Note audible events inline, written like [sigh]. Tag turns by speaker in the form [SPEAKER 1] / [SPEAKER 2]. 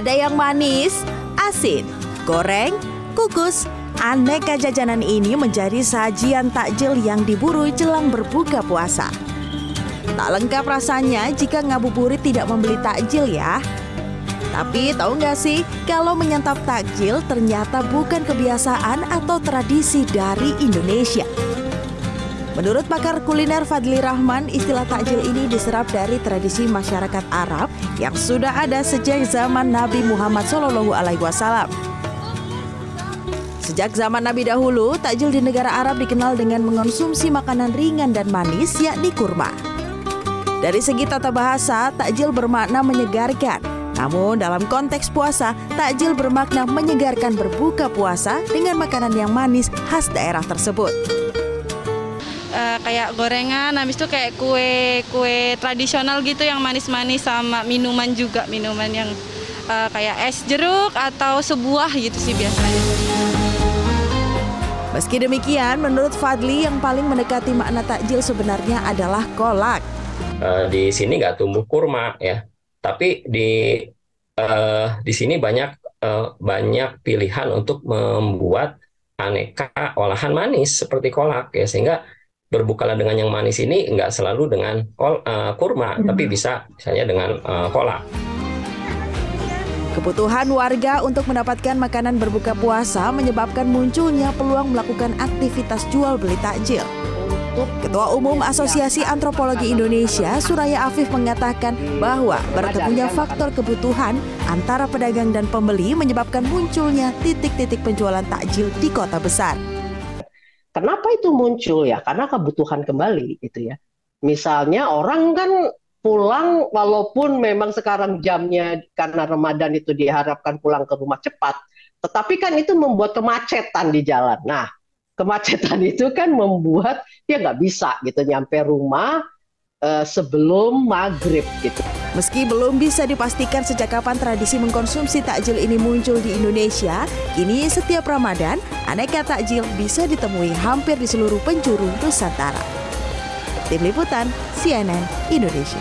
[SPEAKER 1] yang manis, asin, goreng, kukus, aneka jajanan ini menjadi sajian takjil yang diburu jelang berbuka puasa. Tak lengkap rasanya jika ngabuburit tidak membeli takjil ya. Tapi tahu nggak sih, kalau menyantap takjil ternyata bukan kebiasaan atau tradisi dari Indonesia. Menurut pakar kuliner Fadli Rahman, istilah takjil ini diserap dari tradisi masyarakat Arab yang sudah ada sejak zaman Nabi Muhammad SAW. Sejak zaman Nabi dahulu, takjil di negara Arab dikenal dengan mengonsumsi makanan ringan dan manis, yakni kurma. Dari segi tata bahasa, takjil bermakna menyegarkan. Namun dalam konteks puasa, takjil bermakna menyegarkan berbuka puasa dengan makanan yang manis khas daerah tersebut
[SPEAKER 2] uh, kayak gorengan, habis itu kayak kue kue tradisional gitu yang manis-manis sama minuman juga minuman yang uh, kayak es jeruk atau sebuah gitu sih biasanya.
[SPEAKER 1] Meski demikian, menurut Fadli yang paling mendekati makna takjil sebenarnya adalah kolak.
[SPEAKER 3] Uh, di sini nggak tumbuh kurma ya, tapi di uh, di sini banyak uh, banyak pilihan untuk membuat aneka olahan manis seperti kolak ya sehingga berbukalah dengan yang manis ini nggak selalu dengan kol, uh, kurma, hmm. tapi bisa misalnya dengan uh, kolak.
[SPEAKER 1] Kebutuhan warga untuk mendapatkan makanan berbuka puasa menyebabkan munculnya peluang melakukan aktivitas jual beli takjil. Ketua Umum Asosiasi Antropologi Indonesia, Suraya Afif mengatakan bahwa bertemunya faktor kebutuhan antara pedagang dan pembeli menyebabkan munculnya titik-titik penjualan takjil di kota besar.
[SPEAKER 4] Kenapa itu muncul ya? Karena kebutuhan kembali gitu ya. Misalnya orang kan pulang walaupun memang sekarang jamnya karena Ramadan itu diharapkan pulang ke rumah cepat, tetapi kan itu membuat kemacetan di jalan. Nah, kemacetan [laughs] itu kan membuat ya nggak bisa gitu nyampe rumah uh, sebelum maghrib gitu.
[SPEAKER 1] Meski belum bisa dipastikan sejak kapan tradisi mengkonsumsi takjil ini muncul di Indonesia, kini setiap Ramadan aneka takjil bisa ditemui hampir di seluruh penjuru Nusantara. Tim Liputan CNN Indonesia.